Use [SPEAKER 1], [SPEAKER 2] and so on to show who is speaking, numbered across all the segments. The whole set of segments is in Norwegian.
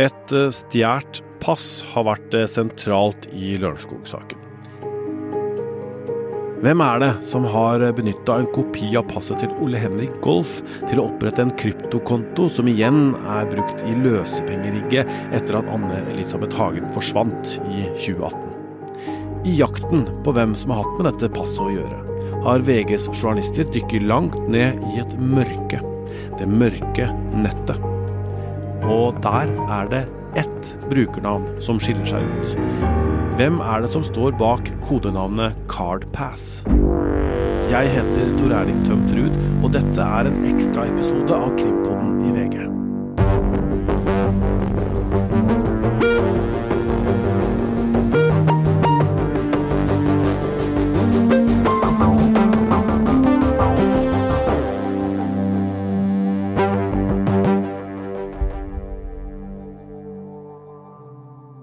[SPEAKER 1] Et eh, stjålet pass har vært eh, sentralt i Lørenskog-saken. Hvem er det som har benytta en kopi av passet til Ole Henrik Golf til å opprette en kryptokonto, som igjen er brukt i løsepengerigget etter at Anne Elisabeth Hagen forsvant i 2018? I jakten på hvem som har hatt med dette passet å gjøre, har VGs journalister dykket langt ned i et mørke. Det mørke nettet. Og der er det ett brukernavn som skiller seg ut. Hvem er det som står bak kodenavnet Cardpass? Jeg heter Tor Erling Tømt Ruud, og dette er en ekstraepisode av Krimpodden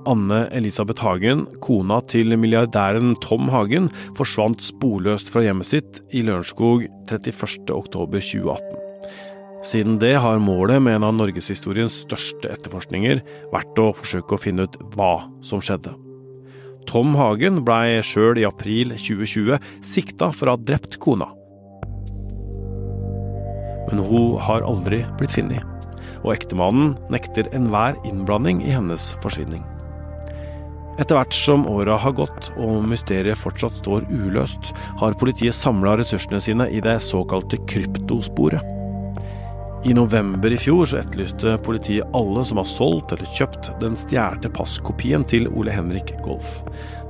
[SPEAKER 1] Anne Elisabeth Hagen, kona til milliardæren Tom Hagen, forsvant sporløst fra hjemmet sitt i Lørenskog 31.10.2018. Siden det har målet med en av norgeshistoriens største etterforskninger vært å forsøke å finne ut hva som skjedde. Tom Hagen blei sjøl i april 2020 sikta for å ha drept kona. Men hun har aldri blitt funnet, og ektemannen nekter enhver innblanding i hennes forsvinning. Etter hvert som åra har gått og mysteriet fortsatt står uløst, har politiet samla ressursene sine i det såkalte kryptosporet. I november i fjor så etterlyste politiet alle som har solgt eller kjøpt den stjålne passkopien til Ole Henrik Golf.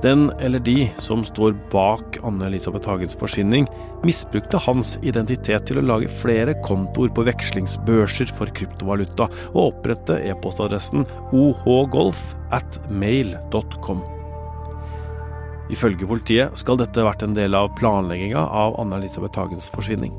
[SPEAKER 1] Den eller de som står bak Anne Elisabeth Hagens forsvinning, misbrukte hans identitet til å lage flere kontoer på vekslingsbørser for kryptovaluta, og opprette e-postadressen ohgolf at mail.com. Ifølge politiet skal dette vært en del av planlegginga av Anne Elisabeth Hagens forsvinning.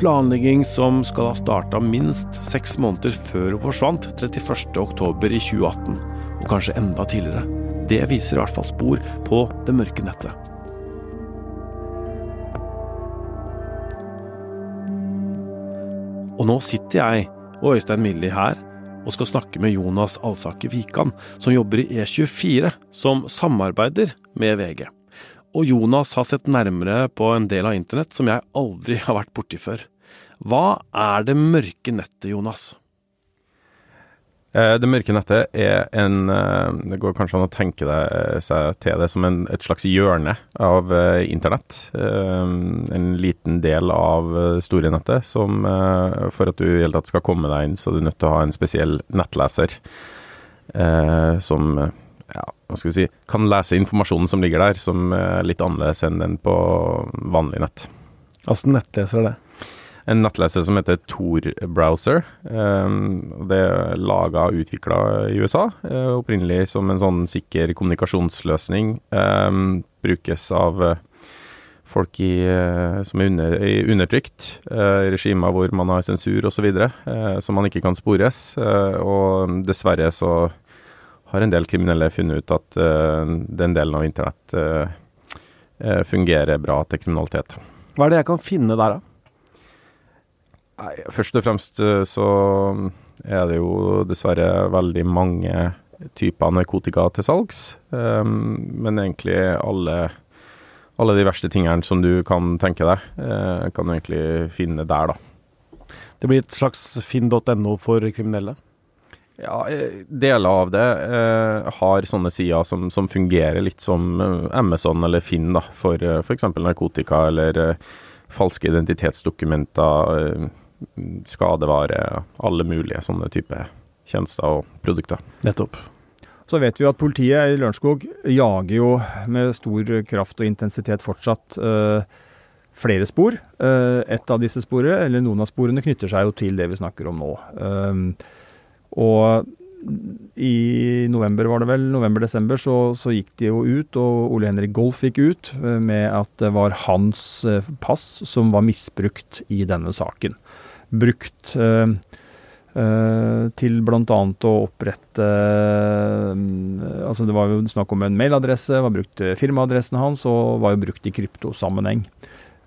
[SPEAKER 1] Planlegging som skal ha starta minst seks måneder før hun forsvant 31.10 i 2018, og kanskje enda tidligere. Det viser i hvert fall spor på det mørke nettet. Og nå sitter jeg og Øystein Milli her og skal snakke med Jonas Alsaker Wikan, som jobber i E24, som samarbeider med VG. Og Jonas har sett nærmere på en del av internett som jeg aldri har vært borti før. Hva er det mørke nettet, Jonas?
[SPEAKER 2] Eh, det mørke nettet er en eh, Det går kanskje an å tenke seg til det som en, et slags hjørne av internett. En liten del av store nettet som for at du i hele tatt skal komme deg inn, så er du nødt til å ha en spesiell nettleser som ja, hva skal vi si, kan lese informasjonen som ligger der, som er litt annerledes enn den på vanlig nett.
[SPEAKER 1] Altså nettleser er det?
[SPEAKER 2] En nettleser som heter Tor-browser. Um, det er laga og utvikla i USA. Uh, opprinnelig som en sånn sikker kommunikasjonsløsning. Um, brukes av uh, folk i, uh, som er under, undertrykt. regimer hvor man har sensur osv. Som man ikke kan spores. og dessverre så har en del kriminelle funnet ut at den delen av internett fungerer bra til kriminalitet.
[SPEAKER 1] Hva er det jeg kan finne der, da?
[SPEAKER 2] Nei, først og fremst eh, så er det jo dessverre veldig mange typer narkotika til salgs. Um, men egentlig alle, alle de verste tingene som du kan tenke deg, uh, kan du egentlig finne der, da.
[SPEAKER 1] Det blir et slags finn.no for kriminelle?
[SPEAKER 2] Ja, deler av det eh, har sånne sider som, som, fungerer litt som Amazon eller Finn da, for f.eks. narkotika eller eh, falske identitetsdokumenter. Skadevare, alle mulige sånne type tjenester og produkter.
[SPEAKER 1] Nettopp.
[SPEAKER 3] Så vet vi at politiet i Lørenskog jager jo med stor kraft og intensitet fortsatt uh, flere spor. Uh, et av disse sporene, eller noen av sporene, knytter seg jo til det vi snakker om nå. Um, og i november, var det vel, november-desember, så, så, gikk de jo ut, og Ole Henrik Golf gikk ut med at det var hans pass som var misbrukt i denne saken brukt uh, uh, til bl.a. å opprette uh, Altså det var jo snakk om en mailadresse, var brukt firmaadressen hans og var jo brukt i kryptosammenheng.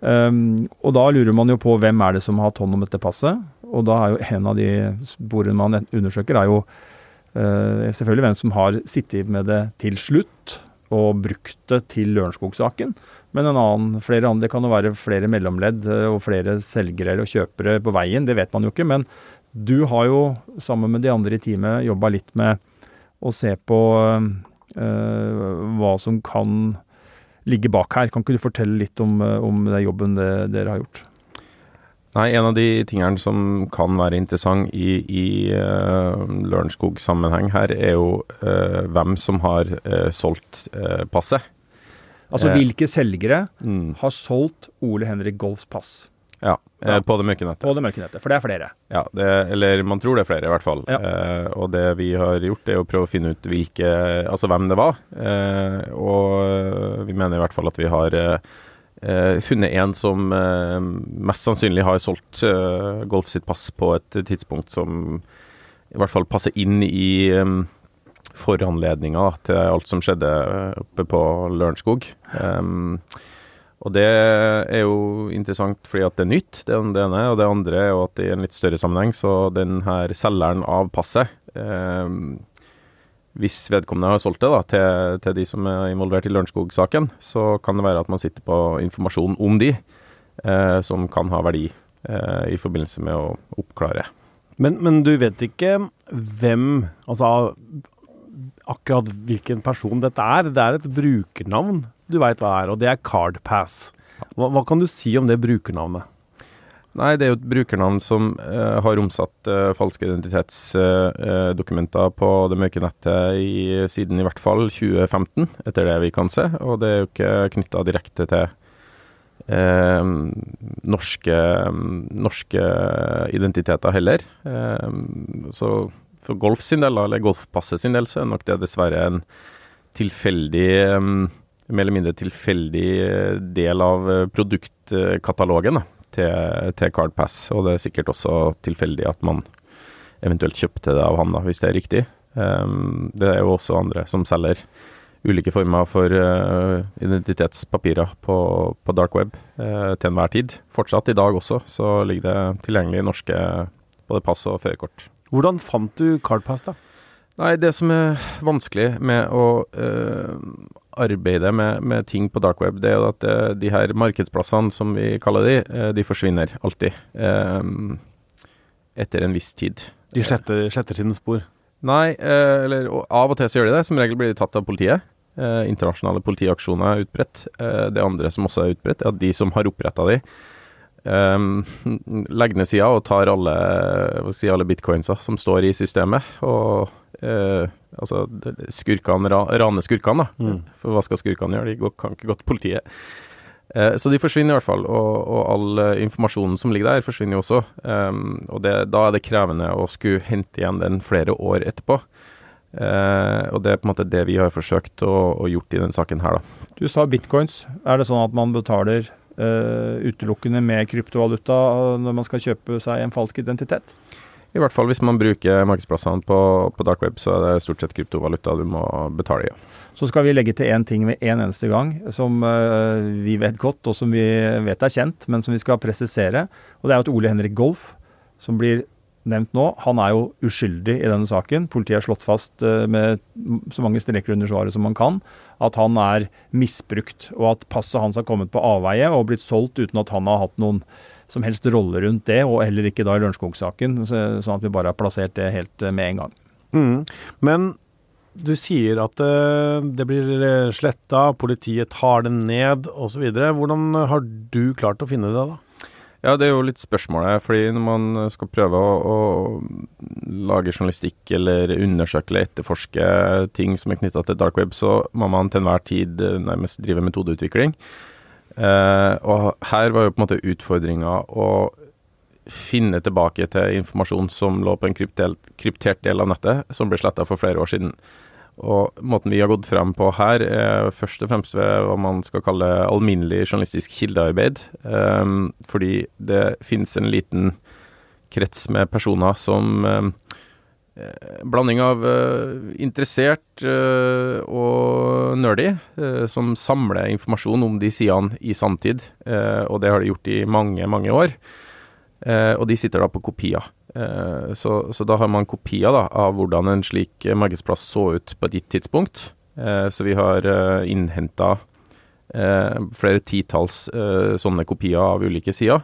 [SPEAKER 3] Um, og da lurer man jo på hvem er det som har hatt hånd om dette passet. Og da er jo en av de sporene man undersøker, er jo uh, selvfølgelig hvem som har sittet med det til slutt og brukt det til Lørenskog-saken. Men en annen, flere andre, det kan jo være flere mellomledd eh, og flere selgere og kjøpere på veien. Det vet man jo ikke. Men du har jo sammen med de andre i teamet jobba litt med å se på uh, hva som kan ligge bak her. Kan ikke du fortelle litt om, om den jobben det, dere har gjort?
[SPEAKER 2] Nei, en av de tingene som kan være interessant i, i uh, Lørenskog-sammenheng her, er jo uh, hvem som har uh, solgt passet.
[SPEAKER 3] Altså hvilke selgere mm. har solgt Ole Henrik Golfs pass?
[SPEAKER 2] Ja, ja. på det mørke nettet.
[SPEAKER 3] På det mørke nettet, For det er flere?
[SPEAKER 2] Ja, det, eller man tror det er flere, i hvert fall. Ja. og det vi har gjort, er å prøve å finne ut hvilke, altså hvem det var. og vi mener i hvert fall at vi har eh, funnet en som mest sannsynlig har solgt Golf sitt pass på et tidspunkt som i hvert fall passer inn i foranledninga til alt som skjedde oppe på Lørenskog. Um, og det er jo interessant fordi at det er nytt, det, det ene. Og det andre er jo at i en litt større sammenheng, så den her selgeren av passet um, hvis vedkommende har solgt det da, til, til de som er involvert i Lørenskog-saken, så kan det være at man sitter på informasjon om de, eh, som kan ha verdi eh, i forbindelse med å oppklare.
[SPEAKER 1] Men, men, du vet ikke hvem, altså akkurat hvilken person dette er? Det er et brukernavn du veit hva er, og det er Cardpass. Hva, hva kan du si om det brukernavnet?
[SPEAKER 2] Nei, det er jo et brukernavn som uh, har omsatt uh, falske identitetsdokumenter uh, på det mørke nettet i, siden i hvert fall 2015, etter det vi kan se. Og det er jo ikke knytta direkte til norske, norske, identiteter heller. så for Golf sin del, eller Golfpasset sin del, så er nok det dessverre en tilfeldig mer eller mindre tilfeldig del av produktkatalogen. Da til, til Cardpass, og det er sikkert også tilfeldig at man eventuelt kjøpte det av han, da, hvis det er riktig. Det er jo også andre som selger ulike former for uh, identitetspapirer på, på dark web til enhver tid. Fortsatt i dag også, så ligger det tilgjengelig norske både pass og førerkort.
[SPEAKER 1] Hvordan fant du Cardpass, da?
[SPEAKER 2] Nei, det som er vanskelig med å øh, arbeide med, med, ting på dark web, det er at øh, de her markedsplassene, som vi kaller de, øh, de forsvinner alltid. Etter en viss tid.
[SPEAKER 1] De sletter, sletter sine spor?
[SPEAKER 2] Nei, eller av og til så gjør de det. Som regel blir de tatt av politiet. internasjonale politiaksjoner er utbredt. det andre som også er utbredt, er at de som har oppretta de, um, legger ned sida og tar alle, si, alle bitcoinsa som står i systemet. og uh, altså skurkene, ra, rane skurkene, da. Mm. For hva skal skurkene gjøre? De går, kan ikke gå til politiet. Eh, så de forsvinner i hvert fall, og, og all uh, informasjonen som ligger der, forsvinner jo også. Um, og det, da er det krevende å skulle hente igjen den flere år etterpå. Uh, og det er på en måte det vi har forsøkt å, å gjort i denne saken her, da.
[SPEAKER 3] Du sa bitcoins. Er det sånn at man betaler utelukkende med kryptovaluta når man skal kjøpe seg en falsk identitet?
[SPEAKER 2] I hvert fall hvis man bruker markedsplassene på, på dark web, så er det stort sett kryptovaluta du må betale i.
[SPEAKER 3] Så skal vi legge til én ting med en eneste gang, som uh, vi vet godt, og som vi vet er kjent, men som vi skal presisere. Og det er jo at Ole Henrik Golf, som blir nevnt nå, han er jo uskyldig i denne saken. Politiet har slått fast uh, med så mange streker under svaret som man kan, at han er misbrukt, og at passet hans har kommet på avveie og blitt solgt uten at han har hatt noen som helst rolle rundt det, og heller ikke da i Lørenskog-saken. Sånn at vi bare har plassert det helt eh, med en gang.
[SPEAKER 1] Mm. Men du sier at uh, det blir eh, sletta, politiet tar det ned osv. Hvordan har du klart å finne det da?
[SPEAKER 2] Ja, det er jo litt spørsmålet. fordi når man skal prøve å, å lage journalistikk eller undersøke eller etterforske ting som er knytta til dark web, så må man til enhver tid nærmest drive metodeutvikling. Eh, og her var jo på en måte utfordringa å finne tilbake til informasjon som lå på en kryptert del av nettet, som ble sletta for flere år siden. Og måten vi har gått frem på her, er først og fremst ved hva man skal kalle alminnelig journalistisk kildearbeid. Um, fordi det finnes en liten krets med personer som um, Eh, blanding av uh, interessert og nerdy, som samler informasjon om de sidene i sanntid. og det har de gjort i mange, mange år. Eh, og de sitter da på kopier. Eh, så, så, da har man kopier da, av hvordan en slik markedsplass så ut på et gitt tidspunkt. Eh, så vi har eh, innhenta flere titalls sånne kopier av ulike sider.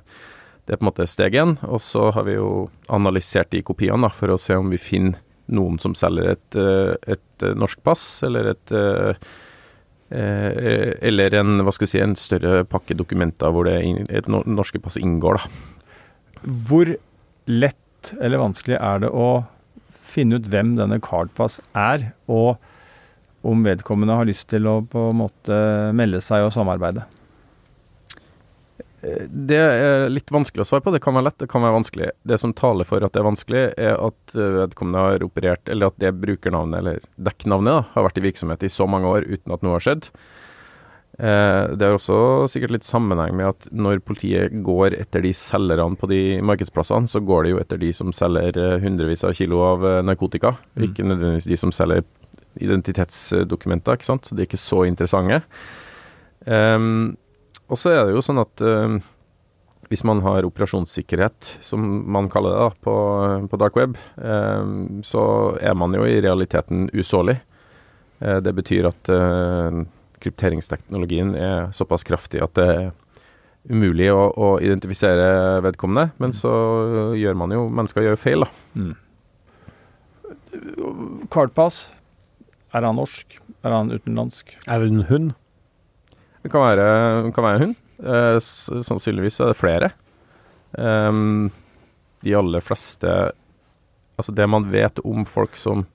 [SPEAKER 2] Det er på en måte steg én. Og så har vi jo analysert de kopiene da, for å se om vi finner noen som selger et, et norsk pass, eller et eller en, hva skal jeg si, en større pakke dokumenter hvor det et norske pass inngår. da.
[SPEAKER 3] Hvor lett eller vanskelig er det å finne ut hvem denne Cardpass er, og om vedkommende har lyst til å på en måte melde seg og samarbeide?
[SPEAKER 2] Det er litt vanskelig å svare på. Det kan være lett, det kan være vanskelig. Det som taler for at det er vanskelig, er at vedkommende har operert, eller at det brukernavnet, eller dekknavnet, da, har vært i virksomhet i så mange år uten at noe har skjedd. Eh, det er også sikkert litt sammenheng med at når politiet går etter de selgerne på de markedsplassene, så går det jo etter de som selger eh, hundrevis av kilo av eh, narkotika, mm. ikke nødvendigvis de som selger identitetsdokumenter, ikke sant. Så de er ikke så interessante. Um, og så er det jo sånn at um, hvis man har operasjonssikkerhet, som man kaller det da, på, på dark web, um, så er man jo i realiteten usårlig. Uh, det betyr at uh, krypteringsteknologien er såpass kraftig at det er umulig å, å identifisere vedkommende. Men så gjør man jo Mennesker gjør feil, da. Mm.
[SPEAKER 3] Cardpass, er han norsk? Er han utenlandsk?
[SPEAKER 1] Er det en hund?
[SPEAKER 2] Det kan være, kan være en hund. Eh, sannsynligvis er det flere. Um, de aller fleste Altså, det man vet om folk som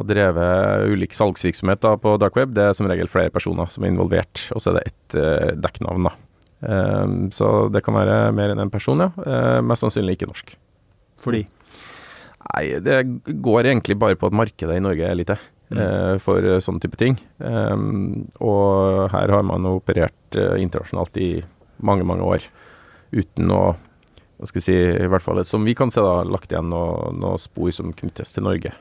[SPEAKER 2] har drevet ulik salgsvirksomhet da, på dark web, det er som regel flere personer som er involvert, og så er det ett uh, dekknavn. da. Um, så det kan være mer enn én en person, ja. Uh, mest sannsynlig ikke norsk.
[SPEAKER 3] Fordi?
[SPEAKER 2] Nei, det går egentlig bare på at markedet i Norge er lite mm. uh, for sånne type ting. Um, og her har man operert internasjonalt i mange, mange år uten å hva skal vi si, i hvert fall som vi kan se, da, lagt igjen noen noe spor som knyttes til Norge.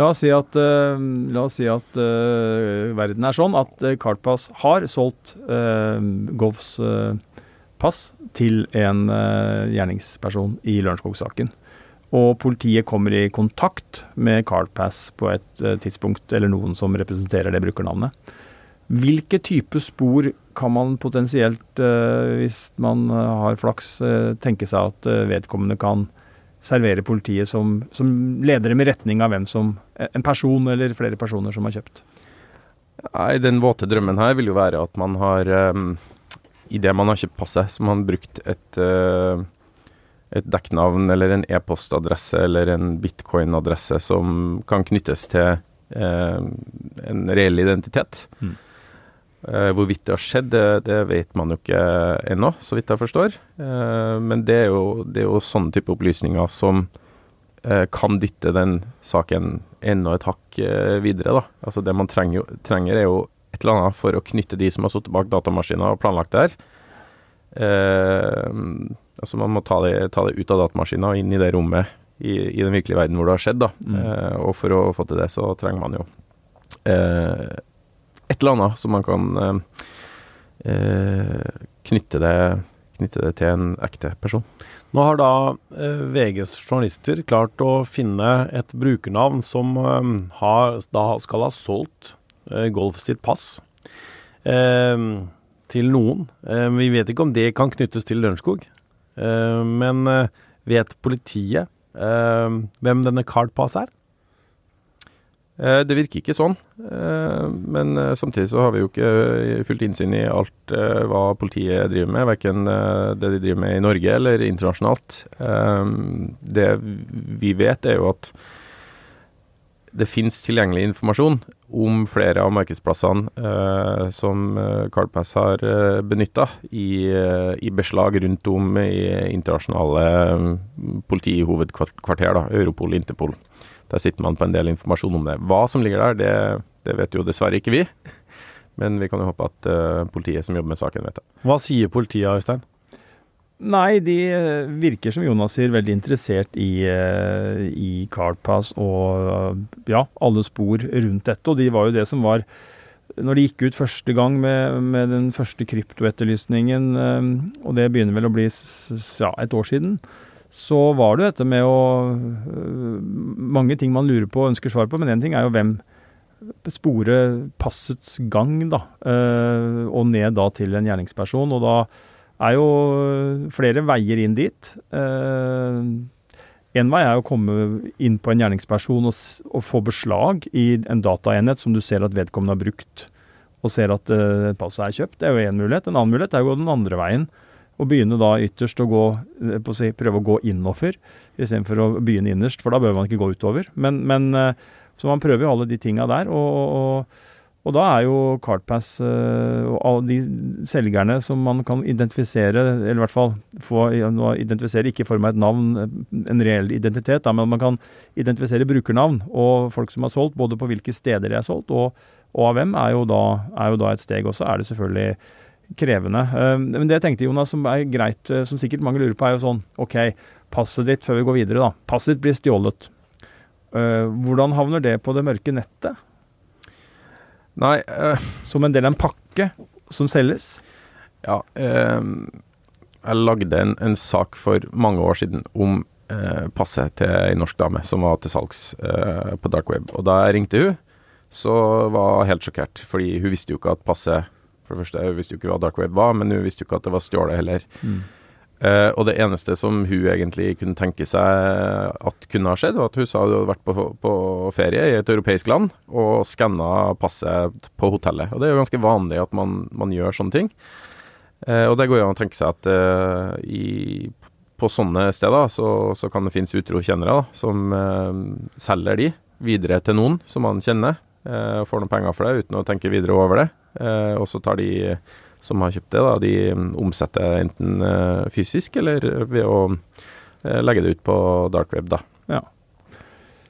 [SPEAKER 3] La oss si at, uh, oss si at uh, verden er sånn at uh, Cardpass har solgt uh, Govs pass til en gjerningsperson i Lørenskog-saken. Og politiet kommer i kontakt med Cardpass på et tidspunkt, eller noen som representerer det brukernavnet. Hvilke type spor kan man potensielt, hvis man har flaks, tenke seg at vedkommende kan servere politiet som, som ledere med retning av hvem som En person eller flere personer som har kjøpt?
[SPEAKER 2] Nei, Den våte drømmen her vil jo være at man har um, I det man har kjøpt passet, så har man brukt et, uh, et dekknavn eller en e-postadresse eller en bitcoin-adresse som kan knyttes til uh, en reell identitet. Mm. Uh, hvorvidt det har skjedd, det, det, vet man jo ikke ennå, så vidt jeg forstår. Uh, men det er, jo, det er, jo, sånne type opplysninger som uh, kan dytte den saken enda et hakk videre. da. Altså Det man trenger, trenger, er jo et eller annet for å knytte de som har sittet bak datamaskiner og planlagt det her. altså Man må ta det, ta det ut av datamaskinen og inn i det rommet i, i, den virkelige verden hvor det har skjedd. da. Mm. og for å få til det, så trenger man jo et eller annet som man kan eh, eh, knytte, det, knytte, det, til en ekte person.
[SPEAKER 1] Nå har da eh, VGs journalister klart å finne et brukernavn som eh, har, da skal ha solgt eh, Golf sitt pass eh, til noen. vi vet ikke om det kan knyttes til Lørenskog, men vet politiet hvem denne Cardpass er?
[SPEAKER 2] Eh, det virker ikke sånn, eh, men eh, samtidig så har vi jo ikke fullt innsyn i alt hva politiet driver med, verken det de driver med i Norge eller internasjonalt. Det vi vet er jo at det finnes tilgjengelig informasjon om flere av markedsplassene som Cardpass har benytta i, i, beslag rundt om i internasjonale politihovedkvarter, da, Europol, Interpol. Der sitter man på en del informasjon om det. Hva som ligger der, det, det vet jo dessverre ikke vi. Men vi kan jo håpe at uh, politiet som jobber med saken, vet det.
[SPEAKER 1] Hva sier politiet, Øystein?
[SPEAKER 3] Nei, de eh, virker som Jonas sier, veldig interessert i, uh, i Carpass og ja, alle spor rundt dette. Og de var jo det som var når de gikk ut første gang med, med den første kryptoetterlysningen, eh, og det begynner vel å bli ja, et år siden, så var det dette med å øh, Mange ting man lurer på og ønsker svar på, men én ting er jo hvem spore passets gang, da, øh, og ned da til en gjerningsperson. Og da er jo flere veier inn dit. Øh, vei er å komme inn på en gjerningsperson og, og, få beslag i en dataenhet som du ser at vedkommende har brukt, og ser at passet er kjøpt. Det er jo én mulighet. En annen mulighet er jo den andre veien og begynne da ytterst å gå, eh, å si, prøve å gå innover istedenfor å begynne innerst, for da bør man ikke gå utover. Men, men eh, Så man prøver jo alle de tinga der. og, og og da er jo Cardpass uh, og alle de selgerne som man kan identifisere, eller i hvert fall få identifisere, ikke i form av et navn, en reell identitet, da, men man kan identifisere brukernavn og folk som har solgt, både på hvilke steder de er solgt og, og av hvem, er jo, da, er jo da et steg. Og så er det selvfølgelig krevende. Eh, men det jeg tenkte, Jonas, som er greit, eh, som sikkert mange lurer på, er jo sånn OK, passet ditt før vi går videre, da. Passet ditt blir stjålet. Eh, hvordan havner det på det mørke nettet?
[SPEAKER 2] Nei uh,
[SPEAKER 3] Som en del av en pakke som selges?
[SPEAKER 2] Ja. Uh, jeg lagde en, en, sak for mange år siden om uh, passet til ei norsk dame som var til salgs på dark web. Og da jeg ringte hun, så var hun helt sjokkert, fordi hun visste jo ikke at passet for det første, hun visste jo ikke hva dark web var, men hun visste jo ikke at det var stjålet heller. Mm. Uh, og det eneste som hun egentlig kunne tenke seg at kunne ha skjedd, var at hun sa hun hadde vært på, på ferie i et europeisk land og skanna passet på hotellet. Og det er jo ganske vanlig at man, man gjør sånne ting. Uh, og det går jo an å tenke seg at uh, i, på sånne steder så, så, kan det finnes utro kjennere da, som selger de videre til noen som man kjenner, og får noen penger for det uten å tenke videre over det. Eh, og så tar de som har kjøpt det, da, de omsetter enten eh, fysisk eller ved å eh, legge det ut på dark web, da.
[SPEAKER 3] Ja.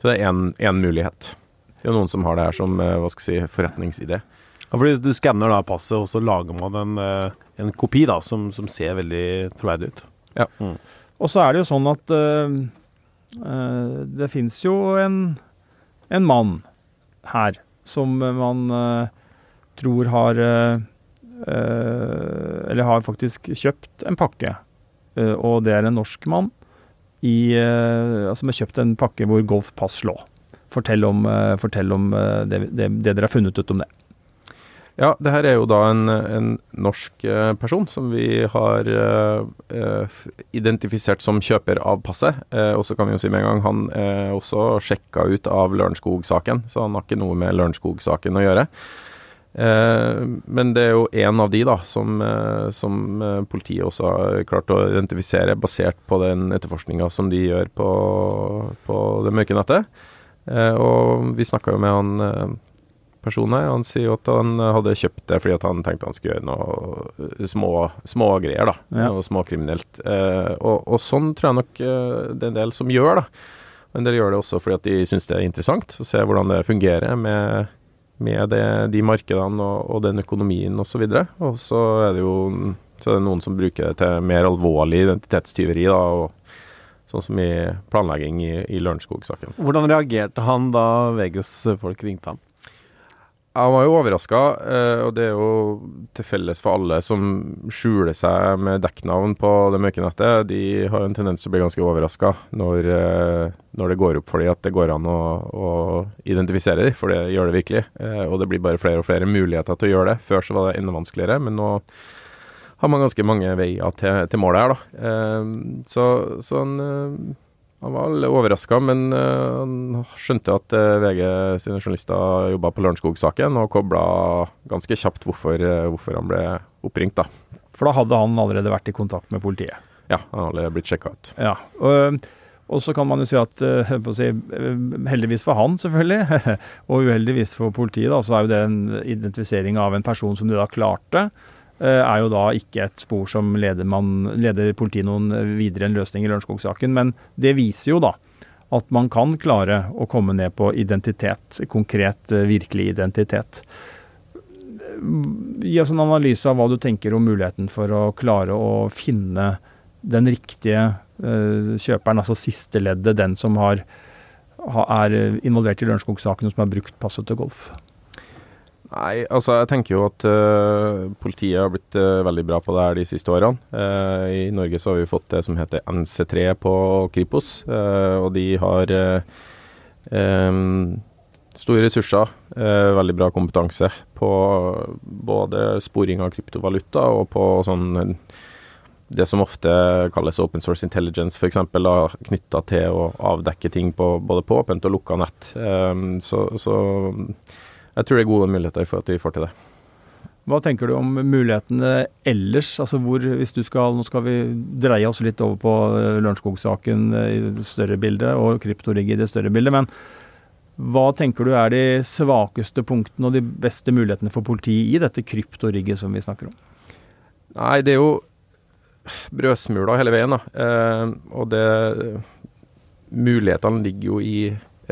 [SPEAKER 2] Så det er én mulighet. Det er noen som har det her som hva skal jeg si, forretningsidé.
[SPEAKER 1] Ja, fordi Du skanner da passet, og så lager man en, en kopi da, som, som, ser veldig troverdig ut.
[SPEAKER 2] Ja.
[SPEAKER 3] Mm. Og så er det jo sånn at uh, det fins jo en, en mann her som man uh, tror har eh, eh, Eller har faktisk kjøpt en pakke, eh, og det er en norsk mann i, som har kjøpt en pakke hvor Golf Pass lå. Fortell om, fortell om det, det, det, dere har funnet ut om det.
[SPEAKER 2] Ja, det her er jo da en, en norsk person som vi har uh, identifisert som kjøper av passet. Uh, og så kan vi jo si med en gang han er også sjekka ut av Lørenskog-saken, så han har ikke noe med Lørenskog-saken å gjøre. Eh, men det er jo en av de da, som, eh, som, eh, politiet også har klart å identifisere, basert på den etterforskninga som de gjør på, på det mørke nettet. og vi snakka jo med han personen her. Han sier jo at han hadde kjøpt det fordi han tenkte han skulle gjøre noe små, små greier. da, ja. Noe småkriminelt. og, og sånn tror jeg nok det er en del som gjør, da. En del gjør det også fordi at de syns det er interessant å se hvordan det fungerer med med det, de markedene og, og, den økonomien osv. Og så er det jo er det noen som bruker det til mer alvorlig identitetstyveri, da, og sånn som i planlegging i, i Lørenskog-saken.
[SPEAKER 1] Hvordan reagerte han da VGs folk ringte ham?
[SPEAKER 2] Han var jo overraska, eh, og det er jo til felles for alle som skjuler seg med dekknavn på det mørke nettet. De har en tendens til å bli ganske overraska når, eh, når, det går opp for dem at det går an å, å identifisere dem, for det gjør det virkelig. Eh, og det blir bare flere og flere muligheter til å gjøre det. Før så var det enda vanskeligere, men nå har man ganske mange veier til, til målet her, da. Så, så han han var litt overraska, men han skjønte at uh, VG sine journalister jobba på Lørenskog-saken, og kobla ganske kjapt hvorfor, uh, hvorfor, han ble oppringt. da.
[SPEAKER 3] For da hadde han allerede vært i kontakt med politiet?
[SPEAKER 2] Ja, han hadde blitt sjekka ut.
[SPEAKER 3] Ja, og, og, så kan man jo si at si, heldigvis for han, selvfølgelig, og uheldigvis for politiet, da, så er jo det en identifisering av en person som de da klarte. Eh, er jo da ikke et spor som leder, man, leder politiet noen videre en løsning i Lørenskog-saken. Men det viser jo da at man kan klare å komme ned på identitet, konkret, eh, virkelig identitet. Gi oss en analyse av hva du tenker om muligheten for å klare å finne den riktige uh, kjøperen, altså siste leddet, den som har, er involvert i Lørenskog-saken og som har brukt passet til golf.
[SPEAKER 2] Nei, altså jeg tenker jo at uh, politiet har blitt uh, veldig bra på det her de siste årene. Uh, I Norge så har vi fått det som heter NC3 på Kripos, og de har um, store ressurser, veldig bra kompetanse på både sporing av kryptovaluta og på sånn det som ofte kalles open source intelligence, f.eks. knytta til å avdekke ting på, både på åpent og lukka nett. Um, så, så jeg tror det er gode muligheter for at vi får til det.
[SPEAKER 3] Hva tenker du om mulighetene ellers? Altså hvor, hvis du skal, Nå skal vi dreie oss litt over på eh, Lørenskog-saken eh, i det større bildet, og kryptorigg i det større bildet. Men hva tenker du er de svakeste punktene og de beste mulighetene for politiet i dette kryptorigget som vi snakker om?
[SPEAKER 2] Nei, det er jo brødsmuler hele veien, da. Eh, og det Mulighetene ligger jo i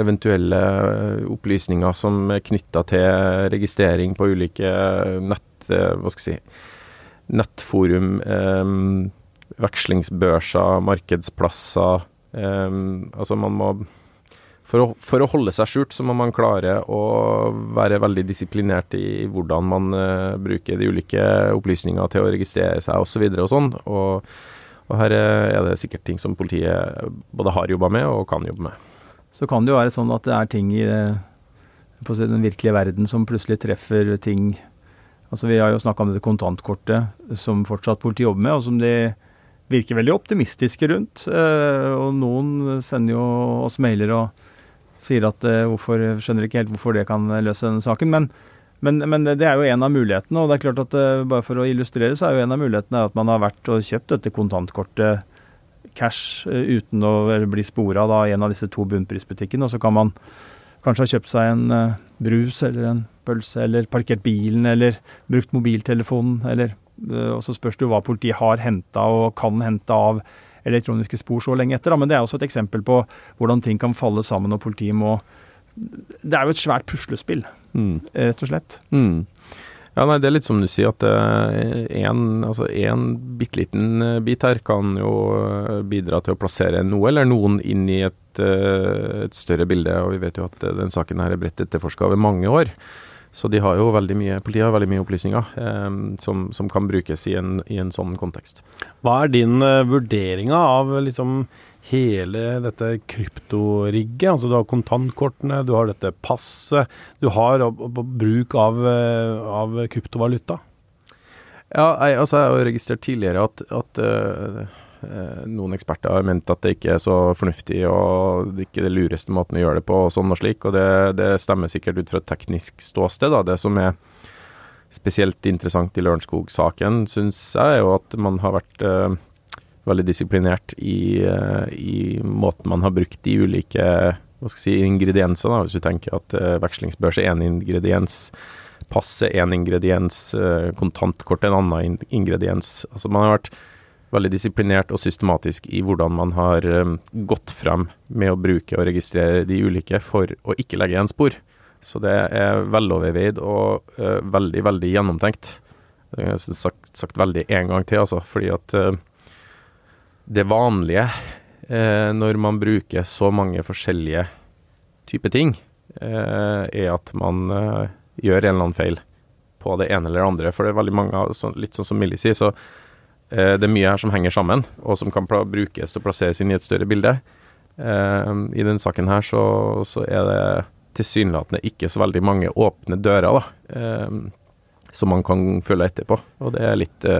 [SPEAKER 2] eventuelle eh, opplysninger som er knytta til registrering på ulike nett, eh, hva skal jeg si, nettforum, eh, vekslingsbørser, markedsplasser. Eh, altså man må for å, for å, holde seg skjult, så må man klare å være veldig disiplinert i hvordan man uh, bruker de ulike opplysninger til å registrere seg osv. Og, og sånn. Og, og her er det sikkert ting som politiet både har jobba med og kan jobbe med
[SPEAKER 3] så kan det jo være sånn at det er ting i på den virkelige verden som plutselig treffer ting Altså Vi har jo snakka om dette kontantkortet som fortsatt politiet jobber med, og som de virker veldig optimistiske rundt. Eh, og noen sender jo oss mailer og sier at eh, hvorfor, skjønner ikke helt hvorfor det kan løse denne saken. Men, men, men, det er jo en av mulighetene. og det er klart at eh, Bare for å illustrere, så er jo en av mulighetene at man har vært og kjøpt dette kontantkortet cash eh, uten å bli spora i en av disse to bunnprisbutikkene. Og så kan man kanskje ha kjøpt seg en uh, brus eller en pølse, eller parkert bilen, eller brukt mobiltelefonen, eller uh, Og så spørs det jo hva politiet har henta og kan hente av elektroniske spor så lenge etter. Da. Men det er også et eksempel på hvordan ting kan falle sammen og politiet må Det er jo et svært puslespill, mm. rett og slett.
[SPEAKER 2] Mm. Ja, nei, Det er litt som du sier, at én eh, altså bitte liten eh, bit her kan jo eh, bidra til å plassere noe eller noen inn i et, et større bilde. og Vi vet jo at den saken her er bredt etterforska over mange år. Så de har jo veldig mye, politiet har veldig mye opplysninger eh, som, som, kan brukes i en, i en, sånn kontekst.
[SPEAKER 1] Hva er din uh, vurdering av liksom hele dette kryptorigget. Altså du har kontantkortene, du har dette passet, du har bruk av, uh, av kryptovaluta.
[SPEAKER 2] Ja, jeg, altså jeg har registrert tidligere at, at uh, noen eksperter har ment at det ikke er så fornuftig og det ikke er den lureste måten å gjøre det på og sånn og slik, og det, det stemmer sikkert ut fra et teknisk ståsted. da, Det som er spesielt interessant i Lørenskog-saken, syns jeg, er jo at man har vært uh, veldig disiplinert i, uh, i, måten man har brukt de ulike hva skal jeg si, ingrediensene. Hvis du tenker at uh, vekslingsbørs er én ingrediens, pass er én ingrediens, uh, kontantkort en annen ingrediens. Altså Man har vært veldig disiplinert og systematisk i hvordan man har um, gått frem med å bruke og registrere de ulike for å ikke legge igjen spor. Så det er veloverveid og uh, veldig, veldig gjennomtenkt. Det har sagt, sagt veldig en gang til, altså. Fordi at det vanlige eh, når man bruker så mange forskjellige typer ting, eh, er at man eh, gjør en eller annen feil på det ene eller andre. For det er veldig mange, litt sånn som Millie sier, så eh, det er mye her som henger sammen, og som kan brukes til å plasseres inn i et større bilde. Eh, I denne saken her så, så er det tilsynelatende ikke så veldig mange åpne dører da, eh, som man kan følge etterpå. Og det er litt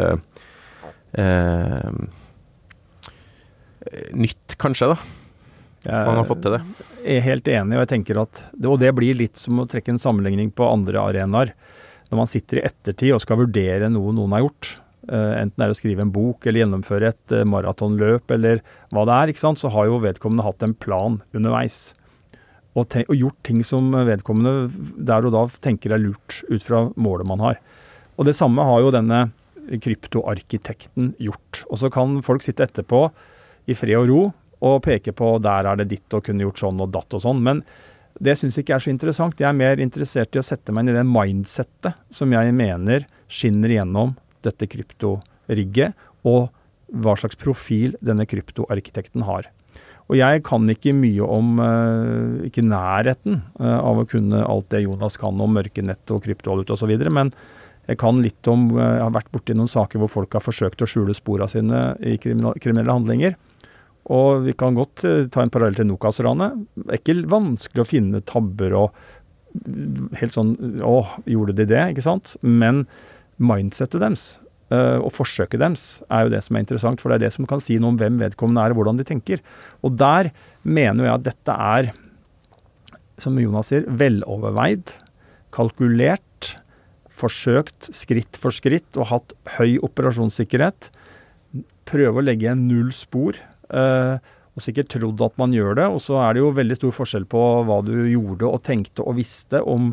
[SPEAKER 2] nytt, kanskje, da. Man har fått til det.
[SPEAKER 3] Jeg er helt enig, og jeg tenker at Og det blir litt som å trekke en sammenligning på andre arenaer. Når man sitter i ettertid og skal vurdere noe noen har gjort, uh, enten det er å skrive en bok eller gjennomføre et uh, maratonløp eller hva det er, ikke sant, så har jo vedkommende hatt en plan underveis. Og, og, gjort ting som vedkommende der og da tenker er lurt ut fra målet man har. Og det samme har jo denne kryptoarkitekten gjort. Og så kan folk sitte etterpå i fred og ro og peke på der er det ditt og kunne gjort sånn og datt og sånn. Men det syns jeg ikke er så interessant. Jeg er mer interessert i å sette meg inn i det mindsettet som jeg mener skinner gjennom dette kryptorigget, og hva slags profil denne kryptoarkitekten har. Og jeg kan ikke mye om uh, Ikke nærheten uh, av å kunne alt det Jonas kan om mørkenett og kryptovaluta osv. Men jeg kan litt om uh, Jeg har vært borti noen saker hvor folk har forsøkt å skjule sporene sine i kriminelle handlinger. Og vi kan godt ta en parallell til Nokas-ranet. Det er ikke vanskelig å finne tabber og helt sånn Å, gjorde de det? Ikke sant? Men mindsettet deres Uh, og forsøket deres er jo det som er interessant, for det er det som kan si noe om hvem vedkommende er og hvordan de tenker. Og der mener jeg at dette er, som Jonas sier, veloverveid, kalkulert, forsøkt skritt for skritt og hatt høy operasjonssikkerhet. Prøve å legge igjen null spor. Uh, og sikkert trodd at man gjør det. Og så er det jo veldig stor forskjell på hva du gjorde og tenkte og visste om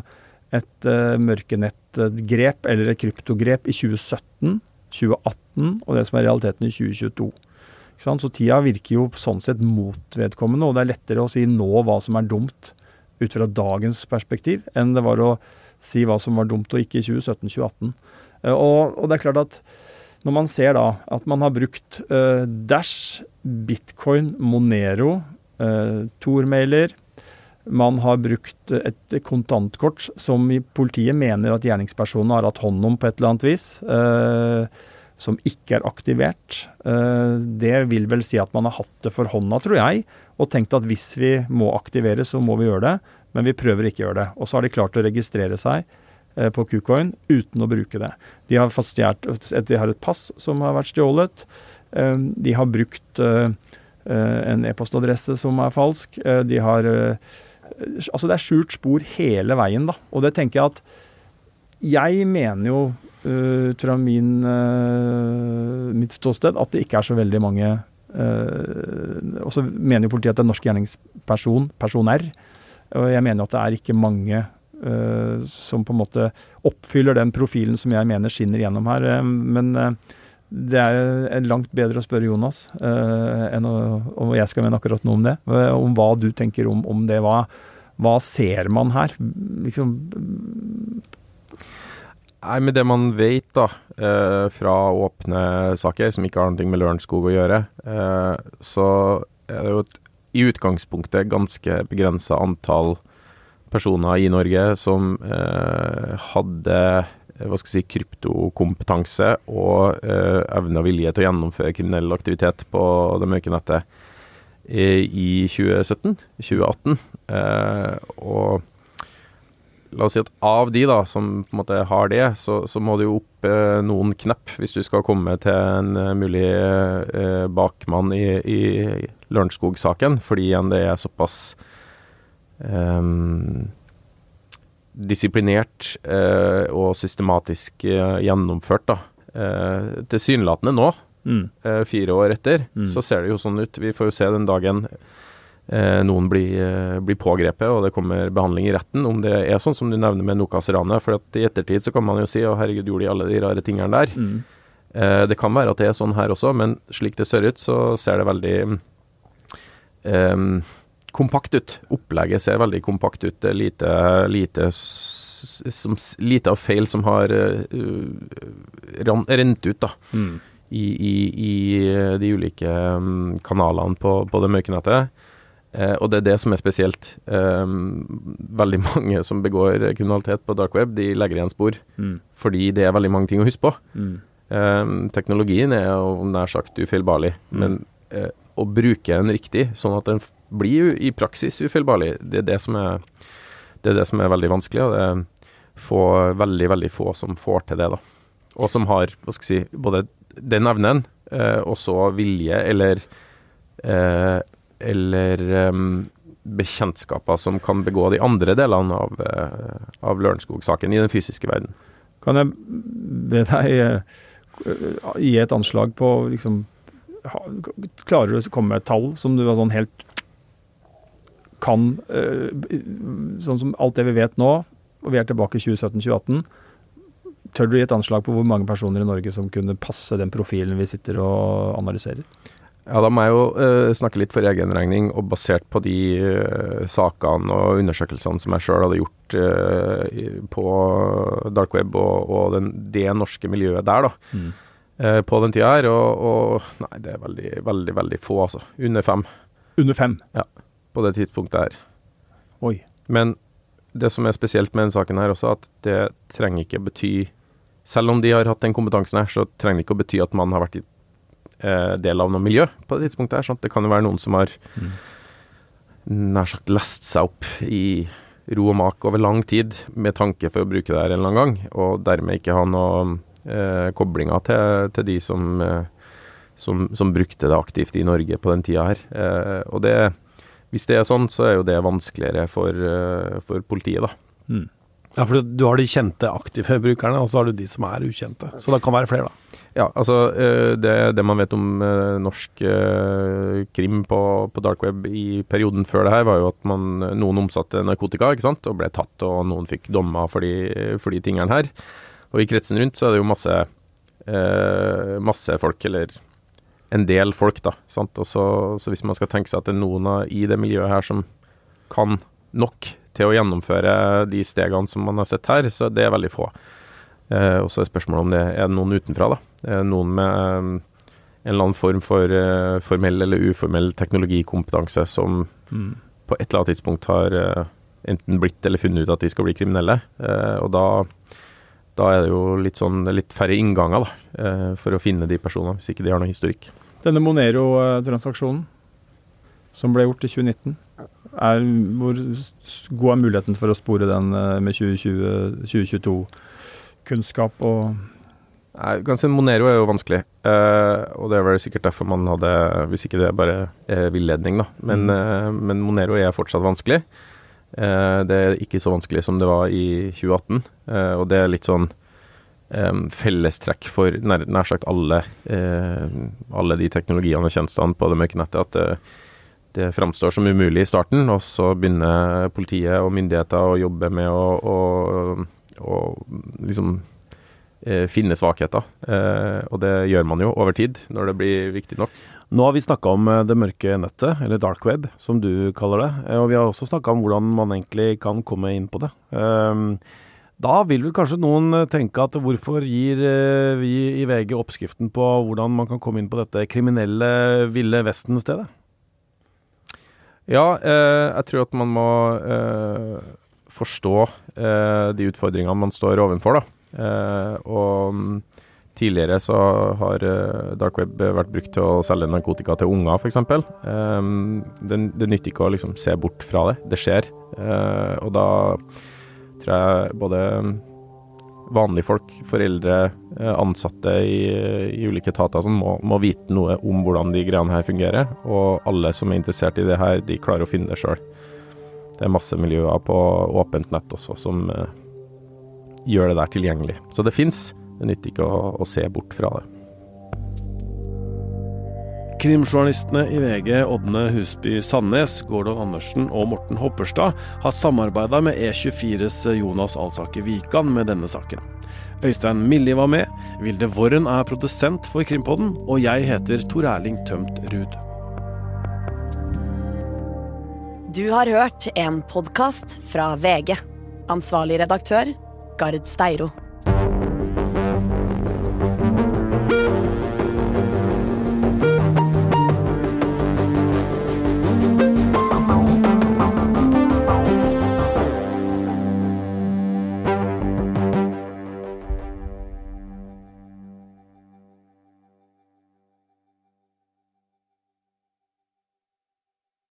[SPEAKER 3] et uh, mørkenettgrep eller et kryptogrep i 2017 2018 og det som er realiteten i 2022. Så tida virker jo sånn sett mot vedkommende, og det er lettere å si nå hva som er dumt ut fra dagens perspektiv, enn det var å si hva som var dumt og ikke i 2017-2018. Uh, og, og, det er klart at når man ser da at man har brukt uh, Dash, Bitcoin, Monero, uh, Tor-mailer, man har brukt et kontantkort som politiet mener at gjerningspersonen har hatt hånd om på et eller annet vis, eh, som ikke er aktivert. Eh, det vil vel si at man har hatt det for hånda, tror jeg, og tenkt at hvis vi må aktivere, så må vi gjøre det. Men vi prøver ikke å gjøre det. Og så har de klart å registrere seg eh, på Kucoin uten å bruke det. De har, stjert, de har et pass som har vært stjålet. Eh, de har brukt eh, eh, en e-postadresse som er falsk. de har Altså det er skjult spor hele veien, da. Og det tenker jeg at Jeg mener jo ut fra min, mitt ståsted at det ikke er så veldig mange Og så mener jo politiet at det er norsk gjerningsperson, person R. Og jeg mener at det er ikke mange uh, som på en måte oppfyller den profilen som jeg mener skinner gjennom her. men det er langt bedre å spørre Jonas uh, enn å, om jeg skal mene akkurat noe om det. Uh, om hva du tenker om, om det. Hva, hva, ser man her? Liksom
[SPEAKER 2] Nei, Med det man vet da, uh, fra åpne saker som ikke har noe med Lørenskog å gjøre, så er det jo et, i utgangspunktet ganske begrensa antall personer i Norge som hadde hva skal jeg si, kryptokompetanse og eh, evne og vilje til å gjennomføre kriminell aktivitet på det mørke nettet eh, i 2017-2018. Eh, og la oss si at av de da, som på en måte har det, så, så må du jo opp eh, noen knepp hvis du skal komme til en mulig eh, bakmann i, i Lørenskog-saken, fordi igjen det er såpass disiplinert eh, og systematisk eh, gjennomført. da. Eh, Tilsynelatende nå, mm. Fire år etter, mm. så ser det jo sånn ut. Vi får jo se den dagen noen blir, blir, pågrepet og det kommer behandling i retten, om det er sånn som du nevner med Nokas-ranet. For at i ettertid så kan man jo si å herregud, gjorde de alle de rare tingene der? Mm. det kan være at det er sånn her også, men slik det ser ut, så ser det veldig um, kompakt ut. Opplegget ser veldig kompakt ut. Det er lite, lite, som, lite av feil som har uh, rent ut da, mm. i, i, i, de ulike um, kanalene på, på det mørke nettet. Uh, og det er det som er spesielt. Um, veldig mange som begår kriminalitet på dark web, de legger igjen spor. Mm. Fordi det er veldig mange ting å huske på. Mm. Um, teknologien er jo nær sagt ufeilbarlig, mm. men uh, å bruke den riktig, sånn at den blir jo i praksis ufeilbarlig. Det er det som er, det er det som er veldig vanskelig. og det er få, veldig, veldig få som får til det. da. Og som har hva skal jeg si, både den evnen eh, og så vilje eller eh, eller eh, bekjentskaper som kan begå de andre delene av, uh, av Lørenskog-saken i den fysiske verden.
[SPEAKER 3] Kan jeg be deg uh, gi et anslag på liksom, Klarer du å komme med et tall som du var sånn helt kan eh, Sånn som alt det vi vet nå, og vi er tilbake i 2017-2018 Tør du gi et anslag på hvor mange personer i Norge som kunne passe den profilen vi sitter og analyserer?
[SPEAKER 2] Ja, Da må jeg jo uh, snakke litt for egen regning, og basert på de uh, sakene og undersøkelsene som jeg sjøl hadde gjort uh, på dark web og, og den, det norske miljøet der, da. Mm. på den tida her. Og, og, nei, det er veldig, veldig, veldig få, altså. Under fem.
[SPEAKER 3] Under fem?
[SPEAKER 2] Ja, på det tidspunktet her.
[SPEAKER 3] Oi.
[SPEAKER 2] Men det som er spesielt med denne saken her også, at det trenger ikke bety Selv om de har hatt den kompetansen her, så trenger det ikke å bety at man har vært i eh, del av noe miljø på det tidspunktet her. Sant? Det kan jo være noen som har
[SPEAKER 3] Mm.
[SPEAKER 2] nær sagt lest seg opp i ro og mak over lang tid med tanke for å bruke det her en eller annen gang, og dermed ikke ha noe eh, koblinger til, til de som, eh, som, som brukte det aktivt i Norge på den tida her. Eh, og det, hvis det er sånn, så er jo det vanskeligere for, eh, for politiet, da.
[SPEAKER 3] Mm.
[SPEAKER 1] Ja, for du har de kjente aktive brukerne, og så har du de som er ukjente. Så det kan være flere, da.
[SPEAKER 2] Ja, altså eh, det, det man vet om eh, norsk krim på, på dark web i perioden før det her, var jo at man, noen omsatte narkotika ikke sant, og ble tatt, og noen fikk dommer for de, for de tingene her. Og i kretsen rundt så er det jo masse, masse folk, eller en del folk, da. sant, og så, så hvis man skal tenke seg at det er noen i det miljøet her som kan nok til å gjennomføre de stegene som man har sett her, så det er veldig få. Eh, og så er spørsmålet om det er noen utenfra, da. Eh, noen med eh, en eller annen form for uh, formell eller uformell teknologikompetanse som
[SPEAKER 3] Mm.
[SPEAKER 2] på et eller annet tidspunkt har uh, enten blitt eller funnet ut at de skal bli kriminelle. Eh, og da, da er det jo litt sånn litt færre innganger da, eh, for å finne de personene, hvis ikke de har noe historikk.
[SPEAKER 3] Denne Monero-transaksjonen som ble gjort i 2019, er, hvor god er muligheten for å spore den med med 2022-kunnskap og
[SPEAKER 2] Nei, kan si Monero er jo vanskelig, eh, og det er vel sikkert derfor man hadde Hvis ikke det er bare eh, villedning, da. Men,
[SPEAKER 3] Mm.
[SPEAKER 2] eh, men Monero er fortsatt vanskelig. Eh, det er ikke så vanskelig som det var i 2018, eh, og det er litt sånn fellestrekk for nær, nær sagt alle, eh, alle de teknologiene og tjenestene på det mørke nettet. At det, det framstår som umulig i starten, og så begynner politiet og myndigheter å jobbe med å, å, å liksom finne svakheter. Og det gjør man jo over tid, når det blir viktig nok.
[SPEAKER 1] Nå har vi snakka om eh, det mørke nettet, eller dark web, som du kaller det. Eh, Og vi har også snakka om hvordan man egentlig kan komme inn på det. Ehm, Da vil vel kanskje noen eh, tenke at hvorfor gir vi i VG oppskriften på hvordan man kan komme inn på dette kriminelle ville vesten-stedet?
[SPEAKER 2] Ja, jeg tror at man må forstå de utfordringene man står overfor, da. Og mm, tidligere så har eh, dark web vært brukt til å selge narkotika til unger, f.eks. Eh, det, det nytter ikke å liksom se bort fra det. Det skjer. Eh, og da tror jeg både vanlige folk, foreldre, eh, ansatte i, i ulike etater som må, må vite noe om hvordan de greiene her fungerer. Og alle som er interessert i det her, de klarer å finne det sjøl. Det er masse miljøer på åpent nett også som gjør det der tilgjengelig. Så det fins. Det nytter ikke å, å se bort fra det.
[SPEAKER 1] Krimjournalistene i VG Ådne Husby Sandnes, Gordon Andersen og Morten Hopperstad har samarbeida med E24s Jonas Alsaker Wikan med denne saken. Øystein Millie var med, Vilde Worren er produsent for Krimpodden, og jeg heter Tor Erling Tømt Ruud.
[SPEAKER 4] Du har hørt en podkast fra VG. Ansvarlig redaktør, Gard Steiro.